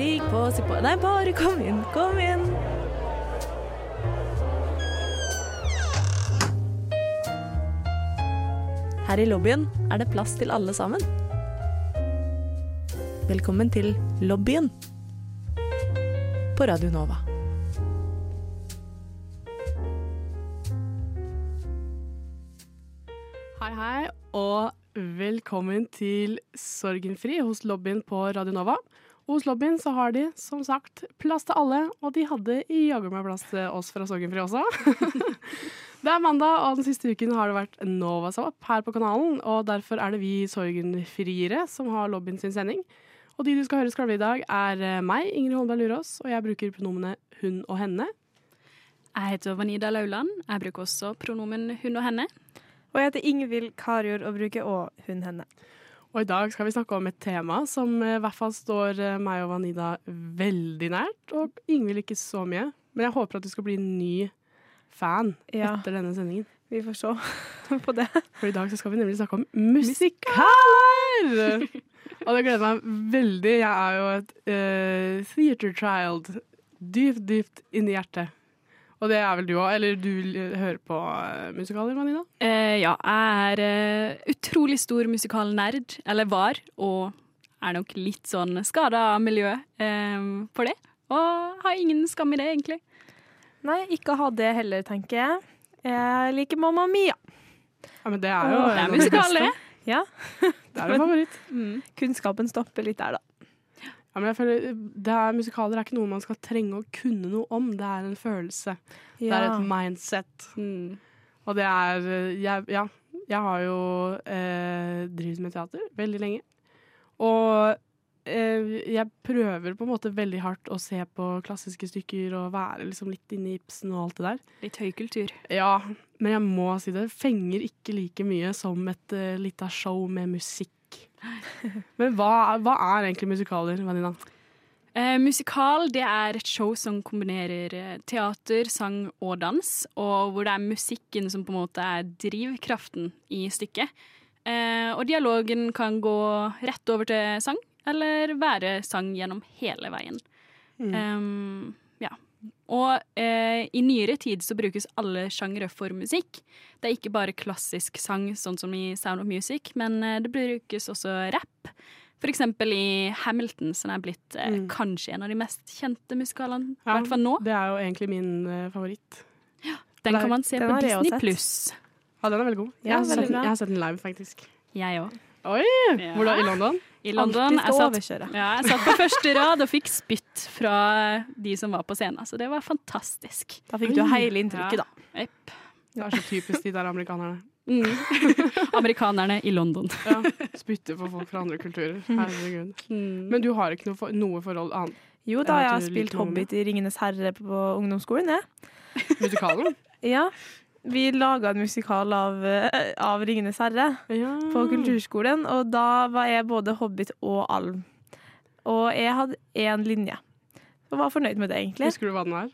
Stig på, si på Nei, bare kom inn, kom inn. Her i lobbyen er det plass til alle sammen. Velkommen til lobbyen på Radio Nova. Hei, hei, og velkommen til Sorgenfri hos lobbyen på Radio Nova. Og hos lobbyen så har de som sagt plass til alle, og de hadde jaggu meg plass til oss fra Sorgenfri også. det er mandag, og den siste uken har det vært Novasopp her på kanalen, og derfor er det vi sorgenfriere som har lobbyen sin sending. Og de du skal høre skravle i dag, er eh, meg, Ingrid Holmberg Lurås, og jeg bruker pronomene hun og henne. Jeg heter Vanida Lauland. Jeg bruker også pronomen hun og henne. Og jeg heter Ingvild Karjord og bruker òg hun henne. Og i dag skal vi snakke om et tema som eh, i hvert fall står eh, meg og Vanida veldig nært, og Ingvild ikke så mye. Men jeg håper at du skal bli ny fan Ja. etter denne sendingen. Vi får se på det. For i dag så skal vi nemlig snakke om musikaler! og det gleder meg veldig. Jeg er jo et uh, theater child. Dypt, dypt inni hjertet. Og det er vel du òg? Eller du hører på eh, musikaler, Manina? Eh, ja, jeg er eh, utrolig stor musikalnerd, eller var, og er nok litt sånn skada av miljøet eh, for det. Og har ingen skam i det, egentlig. Nei, ikke ha det heller, tenker jeg. Jeg liker Mamma Mia. Ja, men det er jo Åh, Det er musikal, det. Ja, Det er jo favoritt. Mm. kunnskapen stopper litt der, da. Ja, men jeg føler det er, Musikaler er ikke noe man skal trenge å kunne noe om. Det er en følelse. Det er et mindset. Mm. Og det er eh, jeg, Ja, jeg har jo eh, drevet med teater veldig lenge. Og eh, jeg prøver på en måte veldig hardt å se på klassiske stykker og være liksom litt inne i Ibsen og alt det der. Litt høy kultur. Ja, men jeg må si det fenger ikke like mye som et uh, lite show med musikk. Men hva, hva er egentlig musikaler, Vanina? Eh, musikal det er et show som kombinerer eh, teater, sang og dans, og hvor det er musikken som på en måte er drivkraften i stykket. Eh, og dialogen kan gå rett over til sang, eller være sang gjennom hele veien. Um, ja. Og eh, i nyere tid så brukes alle sjangre for musikk. Det er ikke bare klassisk sang, sånn som i Sound of Music, men eh, det brukes også rapp. For eksempel i Hamilton, som er blitt eh, Mm. kanskje en av de mest kjente musikalene. I Ja, hvert fall nå. Det er jo egentlig min eh, favoritt. Den Der- kan man se på Disney pluss. Ja, den er veldig god. Jeg, Ja, har, sett, veldig den- jeg har sett den live, faktisk. Jeg òg. Oi! Hvor da? I London? I London. Jeg satt, ja, jeg satt på første rad og fikk spytt fra de som var på scenen, så det var fantastisk. Da fikk du hele inntrykket, Ja. da. Epp. Det er så typisk de der amerikanerne. Mm. Amerikanerne i London. Ja, Spytte på folk fra andre kulturer. Herregud. Mm. Men du har ikke noe, for, noe forhold annet Jo da, Jeg jeg har spilt Hobbit i Ringenes herre på ungdomsskolen, jeg. musikalen? Ja. Vi laga en musikal av, eh, av Ringenes herre Ja. på kulturskolen, og da var jeg både hobbit og alv. Og jeg hadde én linje. Og var fornøyd med det, egentlig. Husker du hva den var?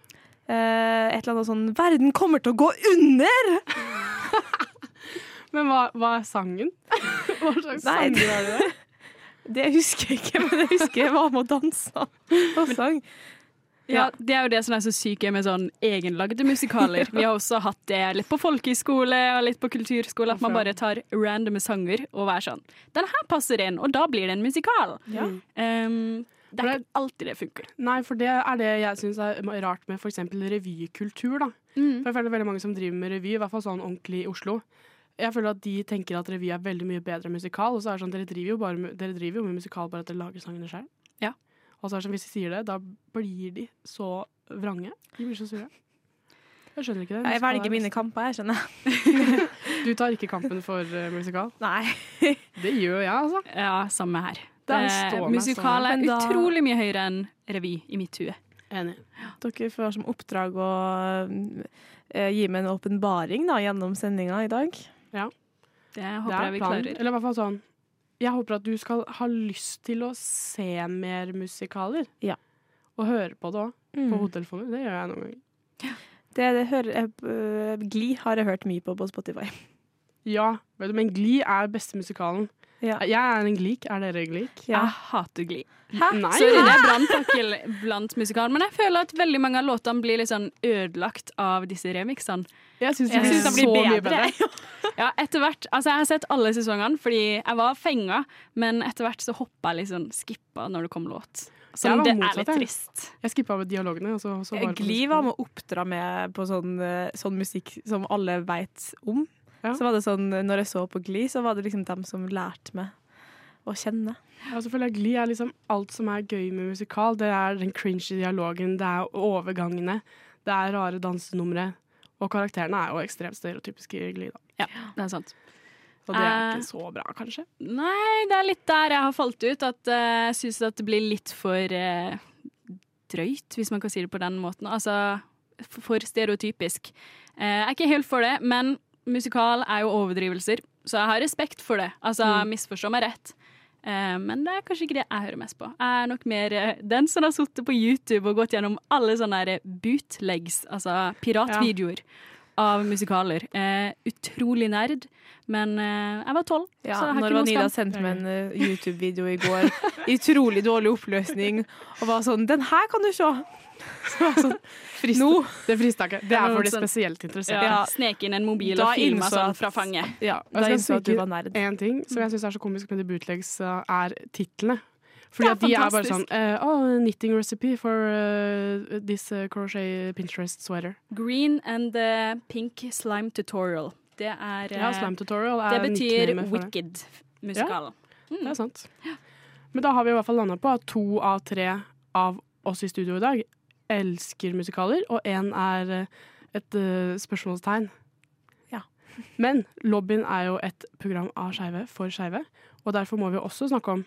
Eh, et eller annet sånn 'Verden kommer til å gå under!' Men hva, hva er sangen? Hva slags sanger er det? Det husker jeg ikke, men jeg husker jeg var med og dansa og sang. Ja, Det er jo det som er så syke med sånn egenlagde musikaler. Vi har også hatt det litt på folkehøyskole og litt på kulturskole, at man bare tar randome sanger og er sånn Den her passer inn, og da blir det en musikal. Ja. Um, det er ikke alltid det funker. Nei, for det er det jeg syns er rart med f.eks. revykultur. da. Mm. For jeg føler veldig mange som driver med revy, i hvert fall sånn ordentlig i Oslo. Jeg føler at de tenker at revy er veldig mye bedre enn musikal. Og så er det sånn, dere driver jo, bare dere driver jo med musikal bare at dere lager sangene sjøl. Og så er det sånn, hvis de sier det, da blir de så vrange. De blir så sure. Jeg skjønner ikke det. Jeg velger er mine kamper, jeg skjønner. Du tar ikke kampen for uh, musikal? Nei. Det gjør jeg, altså. Ja, samme her. Det- står musikal er da- utrolig mye høyere enn revy i mitt hue. Enig. Dere får som oppdrag å uh, gi meg en åpenbaring gjennom sendinga i dag. Ja. Det håper det jeg vi planen. klarer. Eller i hvert fall sånn Jeg håper at du skal ha lyst til å se mer musikaler. Ja. Og høre på det òg. Mm. På hodetelefoner. Det gjør jeg noen ganger. Det, det hører øh, Gli har jeg hørt mye på på Spotify. Ja, vet du, men Glee er beste musikalen. Ja. Jeg er en glik. Er dere glik? Ja. Jeg hater glik Nei. Sorry, det er brannfakkel blant musikal, men jeg føler at veldig mange av låtene blir litt sånn ødelagt av disse remixene. Jeg syns det blir så bedre. mye bedre. Ja, etter hvert. Altså, jeg har sett alle sesongene fordi jeg var fenga, men etter hvert så hoppa jeg liksom skippa når det kom låt. Så det er litt jeg. trist. Jeg skippa over dialogene. Og så, så Gli var med å oppdra med på sånn, eh, sånn musikk som alle veit om. Ja. Så var det sånn, Når jeg så på Gli, så var det liksom dem som lærte meg å kjenne. Ja, så føler jeg Gli er liksom alt som er gøy med musikal. Det er den cringy dialogen, det er overgangene, det er rare dansenumre. Og karakterene er jo ekstremt stereotypiske i Gli, da. Ja, det er sant. Og det er Eh, ikke så bra, kanskje. Nei, det er litt der jeg har falt ut. At jeg jeg syns at det blir litt for uh, drøyt, hvis man kan si det på den måten. Altså for stereotypisk. Eh, jeg er ikke helt for det, men musikal er jo overdrivelser, så jeg har respekt for det. Altså, Mm. misforstå meg rett. Eh, men det er kanskje ikke det jeg hører mest på. Jeg er nok mer eh, den som har sittet på YouTube og gått gjennom alle sånne bootlegs, altså piratvideoer. Av musikaler. Eh, utrolig nerd, men eh, jeg var tolv. Ja, så jeg har når Vanilla sendte meg en eh, YouTube-video i går i utrolig dårlig oppløsning og var sånn 'Den her kan du se!' Så var sånn Frist, no. Det frista ikke. Det er for de Sånn- spesielt interesserte. Ja. Sneke inn en mobil Da og filma sånn fra fanget. Ja, da innså at du var nerd. En ting som jeg syns er så komisk med de bootlegs, uh, er titlene. Fordi at de er bare sånn uh, oh, Knitting recipe for uh, this uh, crochet Pinterest sweater. Green and uh, pink slime tutorial. Det er Ja, slime tutorial Det er betyr wicked-musikalen. Ja, Wicked-musikal. Det er sant. Men da har vi i hvert fall landa på at to av tre av oss i studio i dag elsker musikaler, og én er et spørsmålstegn. Ja. Men Lobbyen er jo et program av skeive for skeive, og derfor må vi også snakke om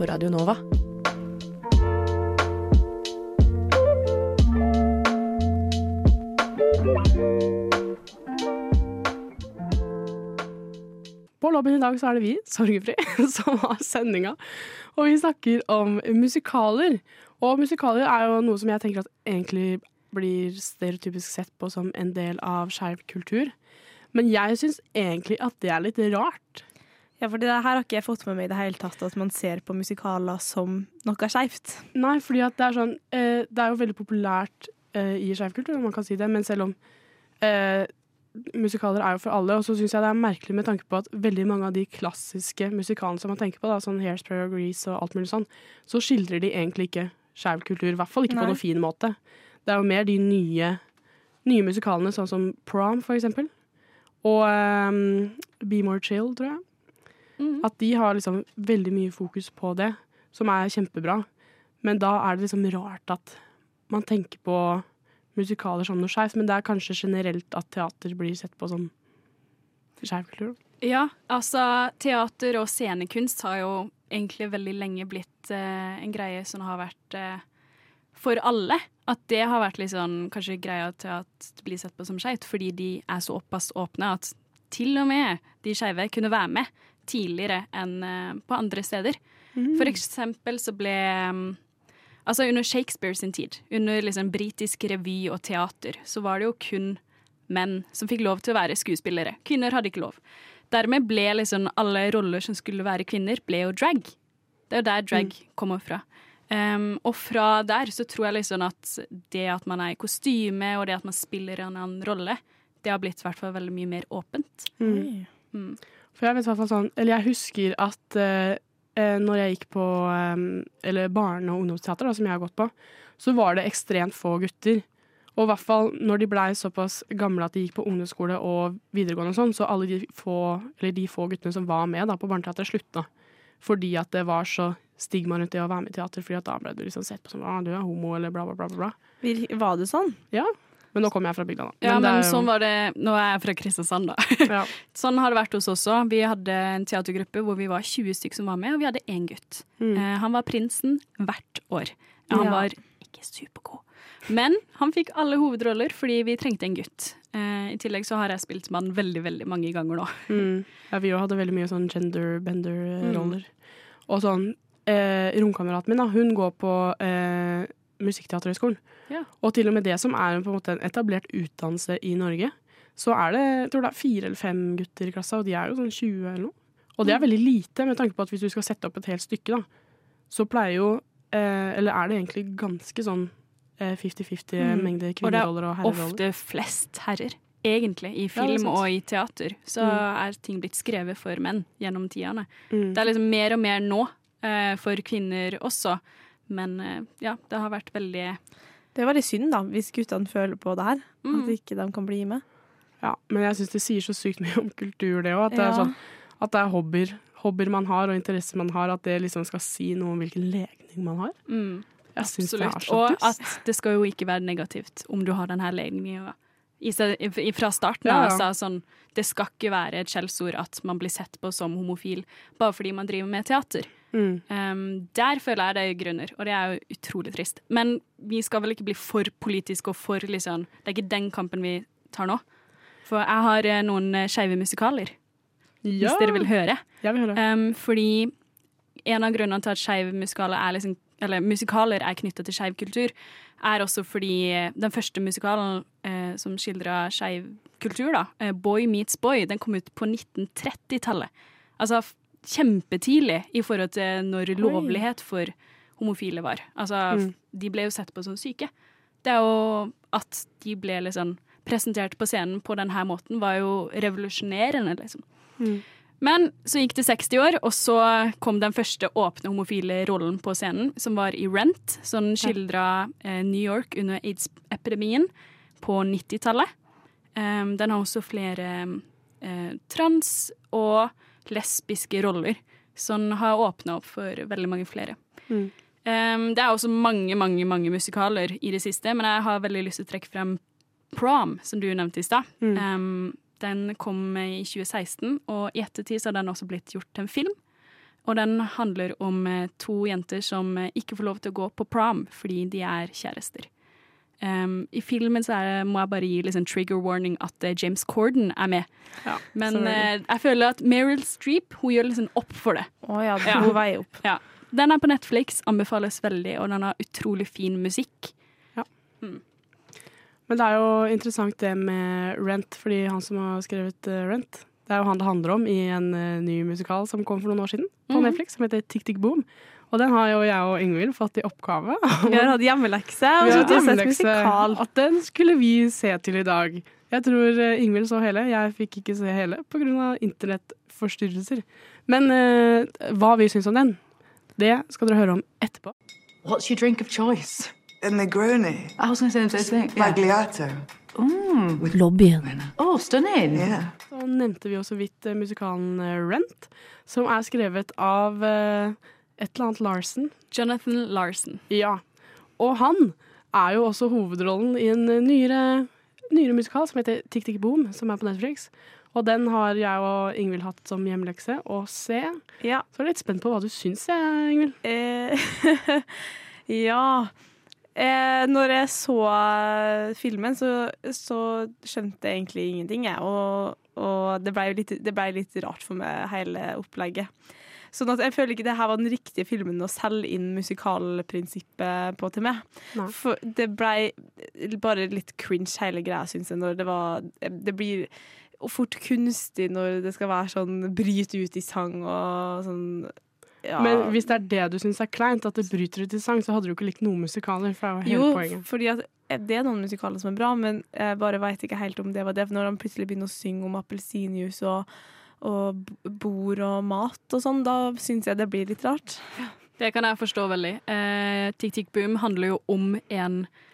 på Radio Nova. På lobbyen i dag så er det vi, Sorgfri, som har sendinga. Og vi snakker om musikaler. Og musikaler er jo noe som jeg tenker at egentlig blir stereotypisk sett på som en del av skeiv kultur. Men jeg syns egentlig at det er litt rart. Ja, for det her har ikke jeg fått med meg i det hele tatt, at man ser på musikaler som noe skeivt. Nei, fordi det er sånn eh, Det er jo veldig populært eh, i skeivkultur, om man kan si det, men selv om eh, musikaler er jo for alle, og så syns jeg det er merkelig med tanke på at veldig mange av de klassiske musikalene som man tenker på, da, sånn Hairspray og Grease og alt mulig sånn, så skildrer de egentlig ikke skeiv kultur. I hvert fall ikke Nei. på noen fin måte. Det er jo mer de nye, nye musikalene, sånn som Prom, for eksempel. Og um, Be More Chill, tror jeg. Mhm. At de har liksom veldig mye fokus på det, som er kjempebra. Men da er det liksom rart at man tenker på musikaler som noe skeivt, men det er kanskje generelt at teater blir sett på som skeiv kultur. Ja, altså teater og scenekunst har jo egentlig veldig lenge blitt eh, en greie som har vært eh, for alle. At det har vært litt sånn, kanskje greia til at det blir sett på som skeivt, fordi de er såpass åpne at til og med de skeive kunne være med tidligere enn eh, på andre steder. For eksempel så ble mm, Altså under Shakespeare sin tid, under liksom britisk revy og teater, så var det jo kun menn som fikk lov til å være skuespillere. Kvinner hadde ikke lov. Dermed ble liksom alle roller som skulle være kvinner, ble jo drag. Det er jo der drag kommer fra. Um, og fra der så tror jeg liksom at det at man er i kostyme, og det at man spiller en annen rolle, det har blitt i hvert fall veldig mye mer åpent. Oi. For jeg vet i hvert fall sånn, eller jeg husker at eh, eh, når jeg gikk på eh, eller barne- og ungdomsteater, da, som jeg har gått på, så var det ekstremt få gutter. Og i hvert fall når de blei såpass gamle at de gikk på ungdomsskole og videregående og sånn, så alle de få, eller de få guttene som var med da, på barneteatret, slutta. Fordi at det var så stigma rundt det å være med i teater, fordi at da ble du liksom sett på som ah, du er homo, eller bla, bla. bla. bla. Var det sånn? Ja. Men nå kommer jeg fra bygda, da. Ja, men er sånn var det Nå er jeg fra Kristiansand, da. ja. Sånn har det vært hos oss også. Vi hadde en teatergruppe hvor vi var 20 stykker som var med, og vi hadde én gutt. Mm. Eh, han var prinsen hvert år. Han Ja. var ikke supergod. Men han fikk alle hovedroller fordi vi trengte en gutt. Eh, I tillegg så har jeg spilt med han veldig veldig mange ganger nå. Mm. ja, vi òg hadde veldig mye sånn Mm. gender-bender-roller. Og sånn eh, Romkameraten min, da, hun går på eh, Musikkteaterhøgskolen. Ja. Og til og med det som er en, på en en etablert utdannelse i Norge, så er det, jeg tror det er fire eller fem gutter i klassa, og de er jo sånn 20 eller noe. Og Mm. det er veldig lite, med tanke på at hvis du skal sette opp et helt stykke, da, så pleier jo eh, Eller er det egentlig ganske sånn eh, 50-50 Mm. mengde Og det er kvinneroller og herreroller? Ofte flest herrer. Egentlig. I det er film ja, og i teater så Mm. er ting blitt skrevet for menn gjennom tidene. Mm. Det er liksom mer og mer nå eh, for kvinner også. Men eh, ja, det har vært veldig Det er veldig synd, da, hvis guttene føler på det her. Mm. At ikke de kan bli med. Ja, men jeg syns det sier så sykt mye om kultur, det òg. At, det Ja. sånn, at det er hobbyer, hobbyer man har, og interesser man har. At det liksom skal si noe om hvilken legning man har. mm, Jeg syns det er Absolutt. dust. Og at det skal jo ikke være negativt om du har den her fra starten av. ja. Altså, sånn, det skal ikke være et skjellsord at man blir sett på som homofil bare fordi man driver med teater. Mm. Um, der føler jeg det er grunner, og det er jo utrolig trist. Men vi skal vel ikke bli for politiske og for liksom Det er ikke den kampen vi tar nå. For jeg har eh, noen eh, skeive musikaler, Ja, hvis dere vil høre. jeg vil høre. Um, fordi en av grunnene til at skeive musikaler er liksom eller musikaler er knytta til skeiv kultur, er også fordi den første musikalen eh, som skildra skeiv kultur, da, eh, 'Boy Meets Boy', den kom ut på 1930-tallet. Altså kjempetidlig i forhold til når lovlighet for homofile var. Altså, Mm. de ble jo sett på som syke. Det er jo at de ble liksom presentert på scenen på denne måten, var jo revolusjonerende, liksom. Mm. Men så gikk det 60 år, og så kom den første åpne homofile rollen på scenen, som var i Rent, som skildra eh, New York under aids-epidemien på 90-tallet. Um, den har også flere eh, trans- og lesbiske roller, som har åpna opp for veldig mange flere. Mm. Um, det er også mange, mange mange musikaler i det siste, men jeg har veldig lyst til å trekke frem Prom, som du nevnte i stad. Mm. Um, den kom i 2016, og i ettertid så har den også blitt gjort til en film. Og den handler om eh, to jenter som eh, ikke får lov til å gå på prom fordi de er kjærester. Um, I filmen så er det, må jeg bare gi liksom trigger warning at eh, James Corden er med. Ja, Men eh, jeg føler at Meryl Streep hun gjør liksom opp for det. Oh, ja, Ja. god vei opp. Den er på Netflix, anbefales veldig, og den har utrolig fin musikk. Men det er jo interessant det med Rent, fordi han som har skrevet eh, Rent, det er jo han det handler om i en eh, ny musikal som kom for noen år siden på mm. Netflix, som heter Tick Tick Boom. Og den har jo jeg og Ingvild fått i oppgave. Vi har hatt hjemmelekse, og så har vi sett musikal. At den skulle vi se til i dag. Jeg tror eh, Ingvild så hele, jeg fikk ikke se hele pga. internettforstyrrelser. Men uh, hva vi syns om den, det skal dere høre om etterpå. What's your drink of choice? A Negroni. I was going to say the same thing. Yeah. Magliato. Mm. Lobbyen. Oh, stunning. Yeah. Så nevnte vi jo så vidt eh, musikalen eh, Rent, som er skrevet av eh, et eller annet Larsen. Jonathan Larsen. Ja. Og han er jo også hovedrollen i en eh, nyere, nyere musikal som heter Tick Tick Boom, som er på Netflix. Og den har jeg og Ingvild hatt som hjemlekse å se. Ja. Så jeg er litt spent på hva du syns, jeg, Ingvild. Eh, ja. Eh, når jeg så eh, filmen, så, så skjønte jeg egentlig ingenting, jeg. Og, og det ble litt, ble litt rart for meg, hele opplegget. Sånn at jeg føler ikke det her var den riktige filmen å selge inn musikalprinsippet på til meg. Nei. For det ble bare litt cringe hele greia, syns jeg, når det var Det blir fort kunstig når det skal være sånn bryte ut i sang og sånn ja. Men hvis det er det du syns er kleint, at det bryter ut i sang, så hadde du ikke likt noen musikaler. For det jo hele Jo, poenget. fordi at eh, det er noen musikaler som er bra, men jeg bare veit ikke helt om det var det. For når han plutselig begynner å synge om appelsinjuice og, og bord og mat og sånn, da syns jeg det blir litt rart. Det kan jeg forstå veldig. Eh, Tick Tick Boom handler jo om en eh,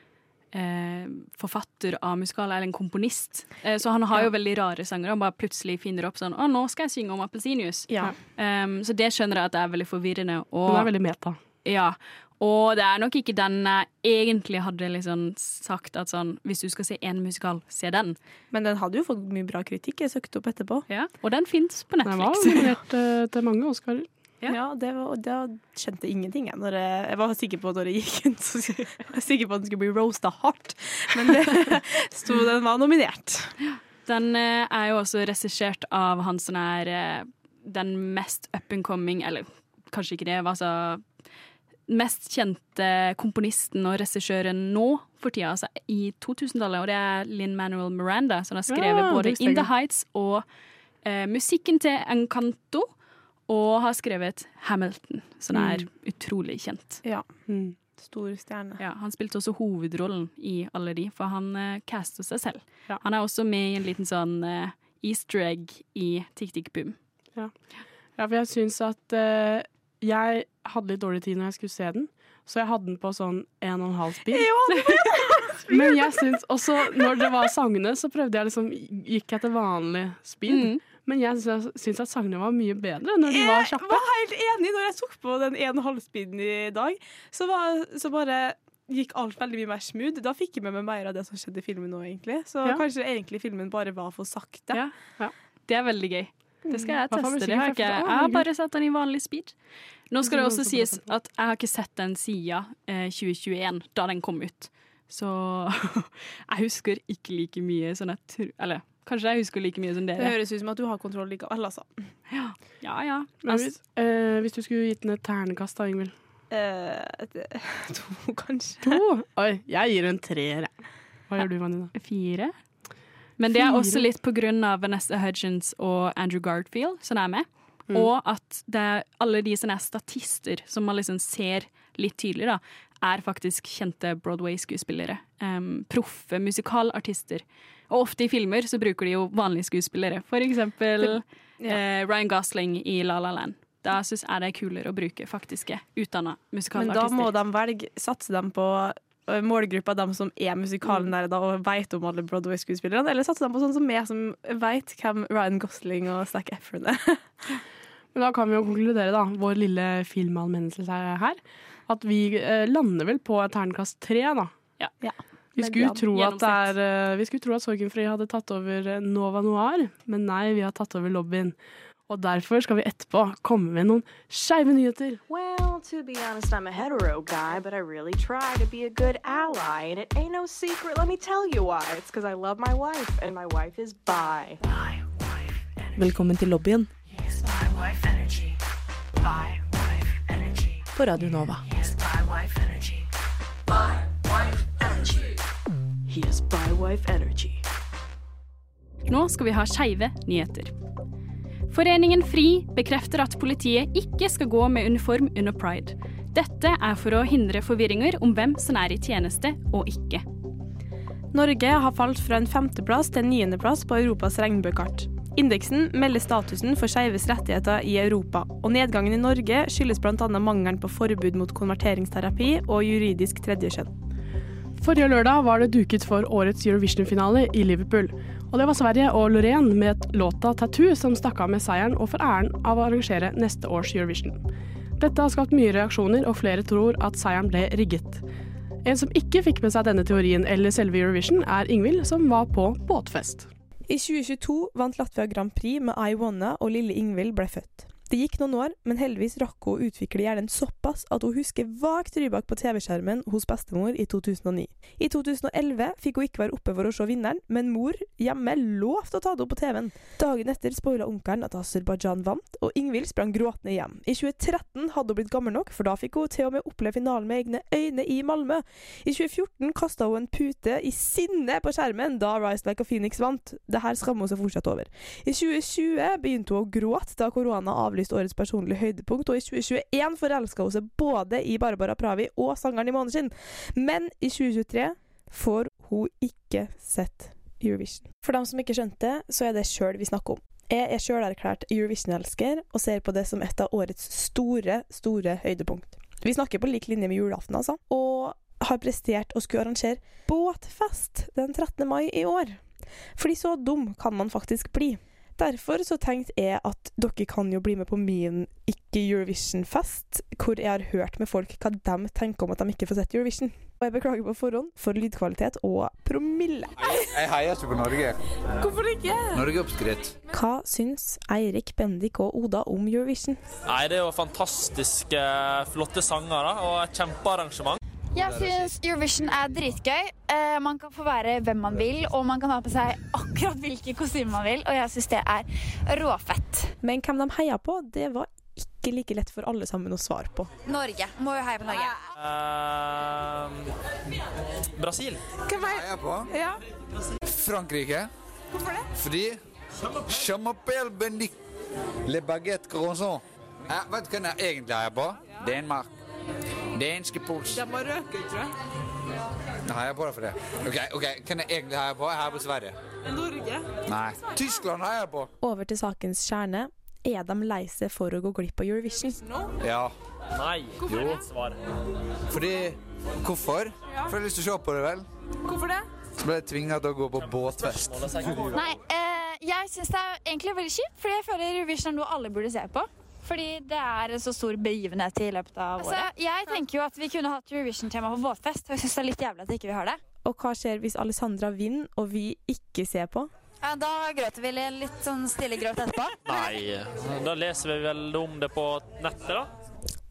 forfatter av musikal, eller en komponist. Eh, så han har jo veldig rare sanger. Han bare plutselig finner opp sånn 'Å, nå skal jeg synge om appelsinjuice'. Ja. Um, så det skjønner jeg at det er veldig forvirrende. Og, er veldig meta. ja, Og det er nok ikke den jeg egentlig hadde liksom sagt at sånn Hvis du skal se én musikal, se den. Men den hadde jo fått mye bra kritikk. Jeg søkte opp etterpå. Ja. Og den fins på Netflix. Den var nominert eh, til mange Oscarer. Ja. Ja, det var, da skjønte ingenting. Jeg, når jeg, jeg var sikker på når jeg gikk inn, så jeg var sikker på at den skulle bli roasta hardt. Men det sto den var nominert. Den eh, er jo også regissert av han som er eh, den mest up and coming, eller kanskje ikke det, altså mest kjente komponisten og regissøren nå for tida, altså i 2000-tallet, og det er Linn Manuel Miranda, som har skrevet Ja, både det In the Heights og eh, musikken til Encanto, og har skrevet Hamilton, som er utrolig kjent. Ja. Mm. Stor stjerne. Ja, han spilte også hovedrollen i alle de, for han uh, castet seg selv. Ja. Han er også med i en liten sånn uh, easter egg i Tick Tick Boom. Ja, for jeg syns at uh, jeg hadde litt dårlig tid når jeg skulle se den, så jeg hadde den på sånn en og en halv speed. Men jeg syns også, når det var sangene, så prøvde jeg liksom Gikk jeg til vanlig speed. Mm. Men jeg syns syns at sangene var mye bedre når de var kjappe. Jeg var helt enig når jeg tok på den ene halvspeeden i dag. Så, var, så bare gikk alt veldig mye mer smooth. Da fikk jeg med meg mer av det som skjedde i filmen nå, egentlig. Så Ja. kanskje egentlig filmen bare var for sakte. Ja. Ja. Det er veldig gøy. Det skal jeg teste. Det har for- ikke, jeg har bare sett den i vanlig speed. Nå skal det også sies at jeg har ikke sett den siden eh, 2021, da den kom ut. Så jeg husker ikke like mye sånn jeg tror Eller kanskje jeg husker like mye som dere. Det høres ut som at du har kontroll likevel, altså. Ja, ja. Men Altså, hvis, eh, hvis du skulle gitt den et ternekast, da, Ingvild? Eh, to, kanskje. To? Oi, jeg gir en treer, jeg. Hva gjør du, Vanina? fire. Men det er Fire? også litt på grunn av Vanessa Hudgens og Andrew Garfield som er med. Mm. Og at det er alle de som er statister, som man liksom ser litt tydelig, da, er faktisk kjente Broadway-skuespillere. Um, proffe musikalartister. Og ofte i filmer så bruker de jo vanlige skuespillere. For eksempel eh, Ryan Gosling i La La Land. Da syns jeg det er kulere å bruke faktiske utdanna Men da må de velge satse dem på eh, målgruppa dem som er musikalnerder og vet om alle Broadway-skuespillerne, eller satser de på sånn som meg, som vet hvem Ryan Gosling og Zac Efron er? Men da kan vi jo konkludere, da, vår lille filmanmeldelse her, at vi eh, lander vel på et terningkast tre, da. Ja. Ja. Vi skulle, tro at det Gjennomsnitt. er, eh, vi skulle tro at Sorgenfri hadde tatt over eh, Nova Noir, men nei, vi har tatt over lobbyen. Og derfor skal vi etterpå komme med noen skeive nyheter. Well, to be honest, I'm a hetero guy, but I really try to be a good ally. And it ain't no secret, let me tell you why. It's because I love my wife, and my wife is bi. Velkommen til lobbyen på Radio Nova. He has bywife energy. Nå skal vi ha skeive nyheter. Foreningen FRI bekrefter at politiet ikke skal gå med uniform under pride. Dette er for å hindre forvirringer om hvem som er i tjeneste og ikke. Norge har falt fra en femteplass til en niendeplass på Europas regnbuekart. Indeksen melder statusen for skeives rettigheter i Europa, og nedgangen i Norge skyldes bl.a. mangelen på forbud mot konverteringsterapi og juridisk tredjekjønn. Forrige lørdag var det duket for årets Eurovision-finale i Liverpool. Og det var Sverige og Loreen med låta 'Tattoo' som stakk av med seieren og får æren av å arrangere neste års Eurovision. Dette har skapt mye reaksjoner, og flere tror at seieren ble rigget. En som ikke fikk med seg denne teorien eller selve Eurovision, er Ingvild, som var på båtfest. I 2022 vant Latvia Grand Prix med I Wanna, og lille Ingvild ble født. Det gikk noen år, men heldigvis rakk hun å utvikle hjernen såpass at hun husker vagt Rybak på TV-skjermen hos bestemor i 2009. I 2011 fikk hun ikke være oppe for å se vinneren, men mor hjemme lovte å ta det opp på TV-en. Dagen etter spoila onkelen at Aserbajdsjan vant, og Ingvild sprang gråtende hjem. I 2013 hadde hun blitt gammel nok, for da fikk hun til og med oppleve finalen med egne øyne i Malmö. I 2014 kasta hun en pute i sinne på skjermen da Rise Like a Phoenix vant. Det her skammer hun seg fortsatt over. I 2020 begynte hun å gråte da korona avlyste årets personlige høydepunkt, og i 2021 forelska hun seg både i Barbara Pravi og sangeren i Måneskinn. Men i 2023 får hun ikke sett Eurovision. For dem som ikke skjønte så er det sjøl vi snakker om. Jeg er sjølerklært Eurovision-elsker og ser på det som et av årets store, store høydepunkt. Vi snakker på lik linje med julaften, altså. Og har prestert å skulle arrangere båtfest den 13. mai i år. Fordi så dum kan man faktisk bli. Derfor så tenkte jeg at dere kan jo bli med på min ikke-Eurovision-fest, hvor jeg har hørt med folk hva de tenker om at de ikke får sett Eurovision. Og jeg beklager på forhånd for lydkvalitet og promille. Jeg heier ikke på Norge. Hvorfor ikke? Norge er oppskrytt. Hva syns Eirik, Bendik og Oda om Eurovision? Nei, det er jo fantastiske, flotte sanger da, og et kjempearrangement. Jeg syns Eurovision er dritgøy. Eh, man kan få være hvem man vil, og man kan ha på seg akkurat hvilke kostymer man vil, og jeg syns det er råfett. Men hvem de heier på, det var ikke like lett for alle sammen å svare på. Norge. Må jo heie på Norge. Uh, Brasil. Hvem heier på? Ja. Frankrike. Hvorfor det? Fordi Chamapel Bendic. Le baguette croissant. Jeg vet du hvem jeg egentlig heier på? Danmark. Danske puls. De må røke, tror jeg. Jeg er på deg for det. Ok, ok, Hvem jeg egentlig heier på? Jeg heier på Sverige. Norge. Nei. Tyskland heier jeg på. Over til sakens kjerne. Er de lei seg for å gå glipp av Eurovision? Ja. Nei. Jo. Svar. Fordi Hvorfor? For jeg har lyst til å se på det, vel. Hvorfor det? Så ble jeg tvinga til å gå på båtfest. Nei, eh, jeg syns det er egentlig veldig kjipt, fordi jeg føler Eurovision er noe alle burde se på. Fordi det er en så stor begivenhet i løpet av Altså, året. Jeg tenker jo at vi kunne hatt Eurovision-tema på båtfest, og jeg synes det er litt jævlig at ikke vi har det. Og hva skjer hvis Alessandra vinner og vi ikke ser på? Ja, da gråter vi litt sånn stille gråt etterpå. Nei, da leser vi vel om det på nettet, da.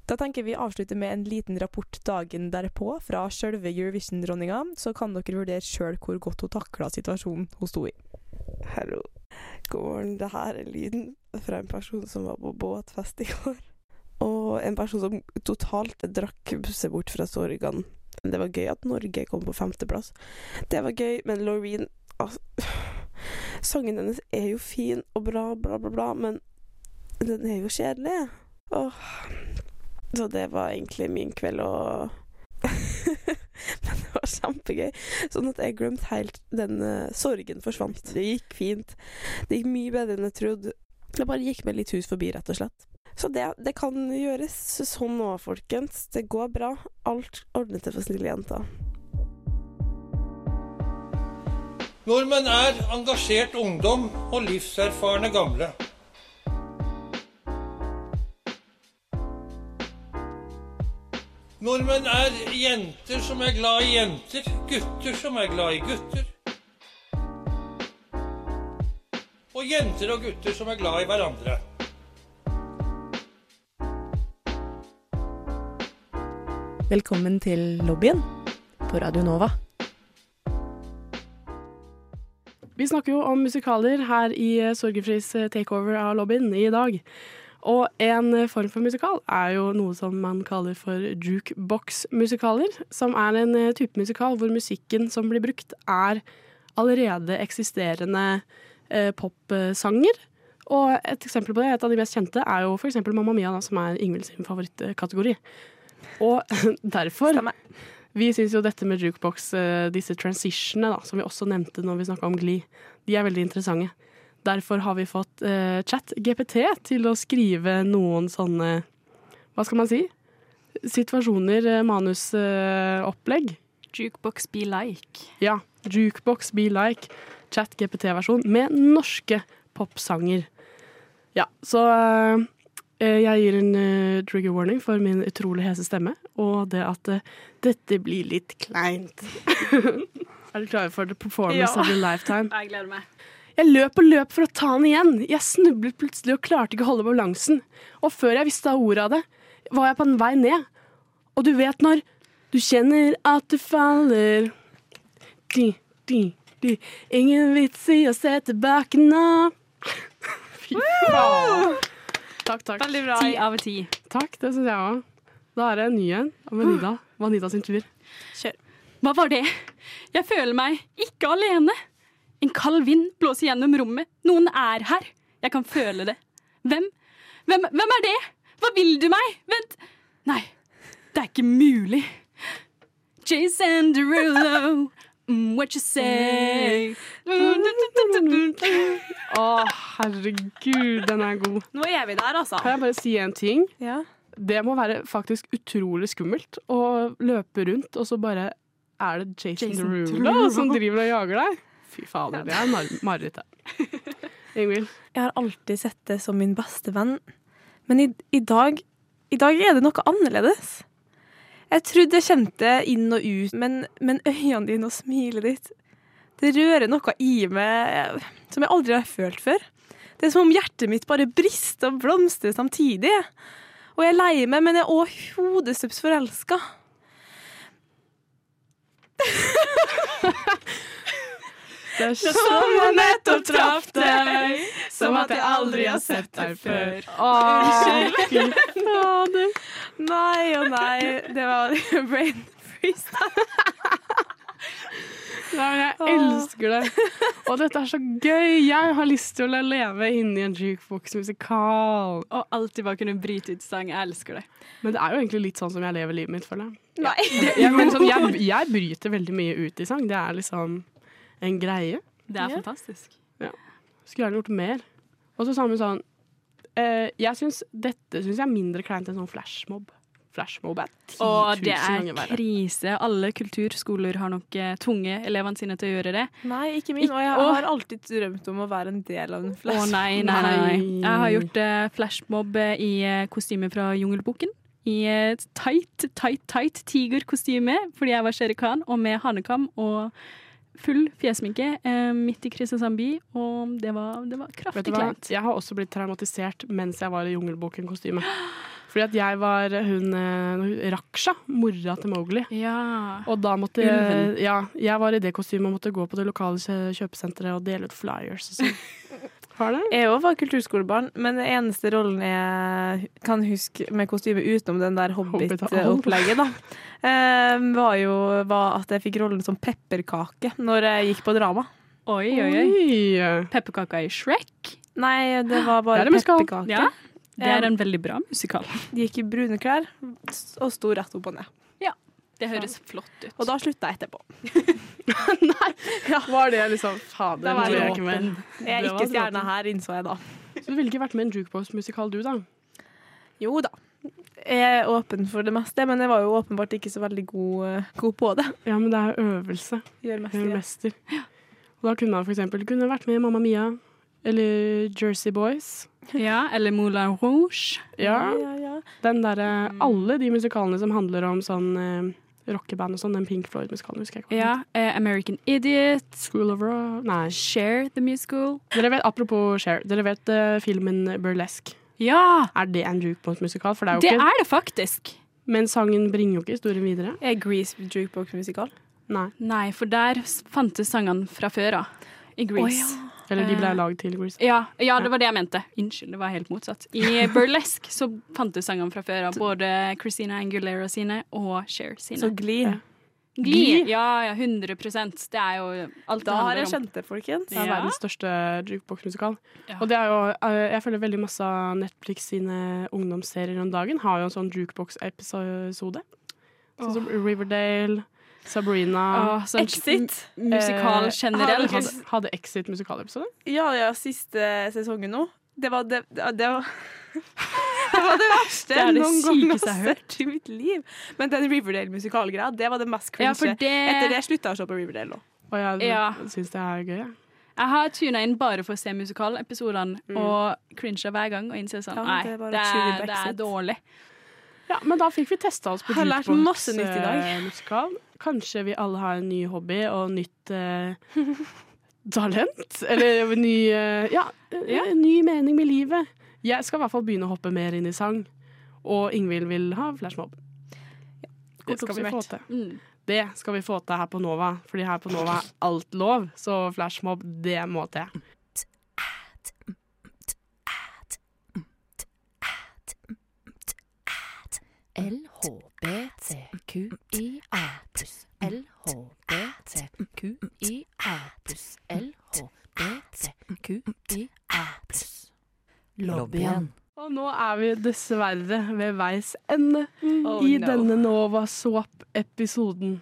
Da tenker vi avslutte med en liten rapport dagen derpå fra sjølve Eurovision-dronninga, så kan dere vurdere sjøl hvor godt hun takla situasjonen hun sto i. Hallo. God morgen. Det her er lyden fra en person som var på båtfest i går. Og en person som totalt drakk seg bort fra sorgene. Det var gøy at Norge kom på femteplass. Det var gøy, men Laureen altså, Sangen hennes er jo fin og bra, bla, bla, bla, men den er jo kjedelig. Åh. Så det var egentlig min kveld og Men var kjempegøy. Sånn at jeg glemte helt den uh, sorgen forsvant. Det gikk fint. Det gikk mye bedre enn jeg trodde. Jeg bare gikk med litt hus forbi, rett og slett. Så det, det kan gjøres sånn nå, folkens. Det går bra. Alt ordner seg for snille jenter. Nordmenn er engasjert ungdom og livserfarne gamle. Nordmenn er jenter som er glad i jenter, gutter som er glad i gutter. Og jenter og gutter som er glad i hverandre. Velkommen til lobbyen på Radio Nova. Vi snakker jo om musikaler her i Sorgenfris takeover av lobbyen i dag. Og en form for musikal er jo noe som man kaller for jukebox-musikaler. Som er en type musikal hvor musikken som blir brukt, er allerede eksisterende eh, popsanger. Og et eksempel på det, et av de mest kjente, er jo f.eks. Mamma Mia, da, som er Ingvild sin favorittkategori. Og derfor Vi syns jo dette med jukebox, eh, disse transitionene, da, som vi også nevnte når vi snakka om Glee, de er veldig interessante. Derfor har vi fått eh, chat GPT til å skrive noen sånne Hva skal man si? Situasjoner, eh, manusopplegg. Jukebox be like. Ja. Jukebox be like. Chat GPT-versjon med norske popsanger. Ja, så eh, jeg gir en trigger warning for min utrolig hese stemme, og det at dette blir litt kleint. er du klar for the performance Ja. of your lifetime? Jeg gleder meg. Jeg løp og løp for å ta den igjen. Jeg snublet plutselig og klarte ikke å holde balansen. Og før jeg visste ordet av det, var jeg på en vei ned. Og du vet når du kjenner at du faller di, di, di. Ingen vits i å se tilbake nå. Fy faen. Takk, takk. Veldig bra. Ti av ti. Takk, det syns jeg òg. Da er det en ny en av Vanida. Vanida sin tur. Kjør. Hva var det? Jeg føler meg ikke alene. En kald vind blåser gjennom rommet. Noen er her. Jeg kan føle det. Hvem? Hvem, hvem er det? Hva vil du meg? Vent. Nei, det er ikke mulig. Jason Derulo, mm, what you say? Å, herregud, den er god. Nå er vi der, altså. Kan jeg bare si en ting? Ja. Det må være faktisk utrolig skummelt å løpe rundt, og så bare er det Jason, Jason Derulo Derulo. som driver og jager deg. Fy fader, det er mar marerittet. Ingvild? Jeg har alltid sett det som min beste venn. Men i, i, dag, i dag er det noe annerledes. Jeg trodde jeg kjente inn og ut, men, men øynene dine og smilet ditt Det rører noe i meg som jeg aldri har følt før. Det er som om hjertet mitt bare brister og blomstrer samtidig. Og jeg er lei meg, men jeg er òg hodestups forelska. Det som jeg nettopp traff deg, som at jeg aldri har sett deg før. Unnskyld. Fader. Nei og nei. Det var brain freeze. Nei, men jeg elsker det. Og dette er så gøy. Jeg har lyst til å leve inni en jukebox-musikal. Og alltid bare kunne bryte ut sang. Jeg elsker det. Men det er jo egentlig litt sånn som jeg lever livet mitt, føler jeg. Nei. Jeg, men sånn, jeg, jeg bryter veldig mye ut i sang. Det er liksom en greie. Det er fantastisk. Ja. Skulle gjerne gjort mer. Og så sammen sånn eh, Jeg synes, dette syns jeg er mindre kleint enn sånn flashmob. Flashmob er 10 000 Og det er krise. Alle kulturskoler har nok eh, tvunget elevene sine til å gjøre det. Nei, ikke min. Og jeg har alltid drømt om å være en del av en Å flash. nei, nei, nei, nei. Jeg har gjort eh, flashmob eh, i eh, kostyme fra Jungelboken. I et tight, tight, tight tigerkostyme fordi jeg var Shere Khan, og med hanekam og full fjesminke eh, midt i Kristiansand by. Og det var, det var kraftig kleint. Jeg har også blitt traumatisert mens jeg var i Jungelboken-kostyme. Fordi at jeg var hun, eh, Raksha, mora til Mowgli. Ja. Og da måtte Ulven. ja, jeg var i det kostymet og måtte gå på det lokale kjøpesenteret og dele ut flyers. Og sånn. Har det? Jeg òg var kulturskolebarn, men den eneste rollen jeg kan huske med kostyme utenom den der Hobbit-opplegget, da, eh, var jo var at jeg fikk rollen som pepperkake når jeg gikk på drama. Oi, oi, oi. Pepperkaka i Shrek? Nei, det var bare det pepperkake. Ja, det er en veldig bra musikal. De gikk i brune klær og sto rett opp og ned. Det høres flott ut. Og da slutta jeg etterpå. Nei, ja. Var det liksom Fader, nå er jeg ikke med. Jeg er ikke stjerne her, innså jeg da. Så du ville ikke vært med i en jukebox-musikal, du, da? Jo da. Jeg er åpen for det meste, men jeg var jo åpenbart ikke så veldig god, eh, god på det. Ja, men det er øvelse. Gjør mester, Gjør ja. Og da kunne han for eksempel kunne vært med i Mamma Mia. Eller Jersey Boys. Ja, eller Moulin Rouge. Ja. Ja, ja, Den derre Alle de musikalene som handler om sånn eh, rockeband og sånn. Den Pink Floyd-musikalen, husker jeg ikke. Ja, uh, American Idiot. School of Rock Nei. Share the musical. Dere vet, apropos Share, dere vet uh, filmen Burlesque? Ja! Er det en jukebox-musikal? For det er jo Det ikke er det faktisk. Men sangen bringer jo ikke historien videre. Er Grease jukebox-musikal? Nei. Nei, for der fantes sangene fra før av. I Grease. Eller de ble Eh, lagd til Grease. Ja, ja, det var det jeg mente. Unnskyld, det var helt motsatt. I Burlesque så fantes sangene fra før av. Både Christina Angulera sine og Cher sine. Så Glee. Glee? Ja, ja, 100% Det er jo alt det handler om. Da har jeg kjent skjønt det, folkens. Det er Ja. verdens største jukebox-musikal. Ja. Og det er jo, eh, jeg føler veldig masse av Netflix sine ungdomsserier om dagen har jo en sånn jukebox-episode. Sånn som Riverdale, Sabrina sånn Exit. Musikal Eh, generelt. Hadde, hadde Exit musikalepisode? Ja, ja, siste sesongen nå. Det var det, det, det var Det var det verste Det er det noen gang jeg har hørt i mitt liv. Men den Riverdale-musikalgreia, det var det mest cringe. Ja, det- Etter det slutta jeg å se på Riverdale. Og jeg Ja. syns det er gøy. jeg. Har tuna inn bare for å se musikalepisodene Mm. og cringer hver gang og innser sånn Ja, Nei, det er det er, dårlig. Ja, men da fikk vi testa oss på Har lært masse nytt i dag. jukebox-musikal. Kanskje vi alle har en ny hobby og nytt eh, talent? Eller en ny eh, Ja, ja, ny mening med livet. Jeg skal i hvert fall begynne å hoppe mer inn i sang. Og Ingvild vil ha flashmob. Det Kort skal vi få til. Mm. Det skal vi få til her på Nova, fordi her på Nova er alt lov. Så flashmob, det må til. LHBTQIA pluss LHBTQIA pluss LHBTQIA pluss Lobbyen. Og nå er vi dessverre ved veis ende Oh, i no. denne Nova Swap-episoden.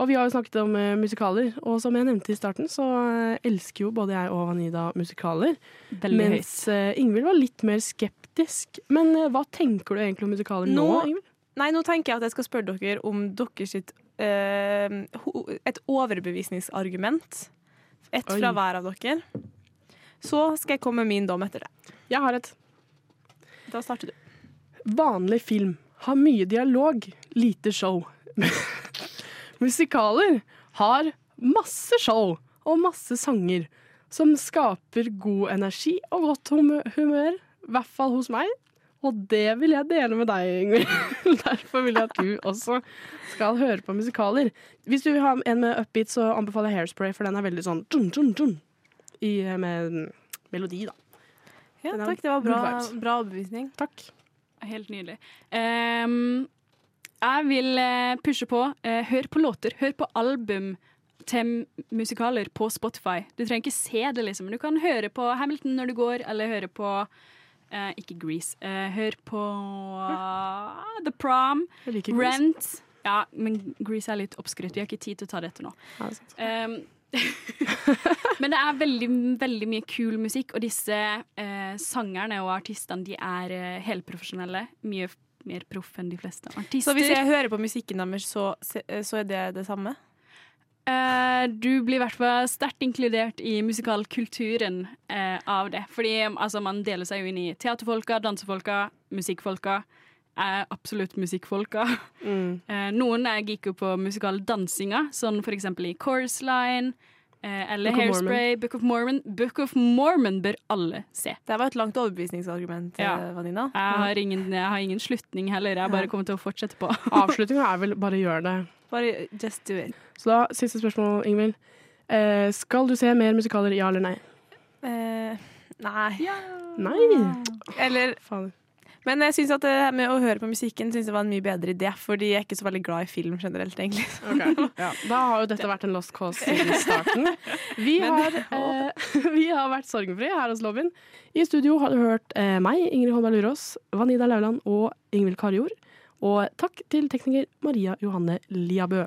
Og vi har jo snakket om uh, musikaler, og som jeg nevnte i starten, så uh, elsker jo både jeg og Vanida musikaler. Veldig mens uh, Ingvild var litt mer skeptisk. Men hva tenker du egentlig om musikaler nå, Nå- Ingvild? Nei, nå tenker jeg at jeg skal spørre dere om deres sitt, eh, et overbevisningsargument. Ett fra hver av dere. Så skal jeg komme med min dom etter det. Jeg har et. Da starter du. Vanlig film har mye dialog, lite show. Musikaler har masse show og masse sanger som skaper god energi og godt humør, i hvert fall hos meg. Og det vil jeg dele med deg, Ingvild. Derfor vil jeg at du også skal høre på musikaler. Hvis du vil ha en med upbeat, så anbefaler jeg Hairspray, for den er veldig sånn tjum-tjum-tjum i, med melodi, da. Ja, takk. Det var bra, bra overbevisning. Takk. Helt nydelig. Um, jeg vil eh, pushe på. eh, hør på låter. Hør på album til musikaler på Spotify. Du trenger ikke se det, liksom. Du kan høre på Hamilton når du går, eller høre på eh, Ikke Grease. eh, hør på uh, The Prom, liker Grease. Rent. Ja, men Grease er litt oppskrytt. Vi har ikke tid til å ta dette nå. Ja, det. Ehm, men det er veldig, veldig mye kul musikk, og disse eh, sangerne og artistene de er eh, helprofesjonelle. Mye mer proff enn de fleste artister. Så hvis jeg hører på musikken deres, så, så er det det samme? Eh, du blir i hvert fall sterkt inkludert i musikalkulturen eh, av det. Fordi altså, man deler seg jo inn i teaterfolka, dansefolka, musikkfolka. Er absolutt musikkfolka. Mm. Eh, noen er geeker på musikaldansinga, sånn for eksempel i Chorus Line. Eh, eller Book Hairspray, Book of Mormon. Book of Mormon bør alle se. Det var et langt overbevisningsargument, Ja. Vanina. Jeg har, ingen, jeg har ingen slutning heller. Jeg bare kommer til å fortsette på. Avslutninga er vel bare gjør det. Bare just do it. Så da, siste spørsmål, Ingvild. Eh, skal du se mer musikaler, ja eller nei? Eh, nei. Nei! Eller Fader. Men jeg synes at det her med å høre på musikken synes jeg var en mye bedre idé, fordi jeg er ikke så veldig glad i film generelt, egentlig. Ja, da har jo dette vært en lost cause siden starten. Vi har, eh, vi har vært sorgenfri her hos Lobbyen. I studio har du hørt eh, meg, Ingrid Holberg Lurås, Vanida Lauland og Ingvild Karjord. Og takk til tekniker Maria Johanne Liabø.